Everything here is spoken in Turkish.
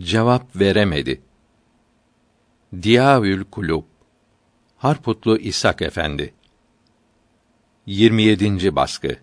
cevap veremedi. Diyaül Kulub Harputlu İshak Efendi 27. baskı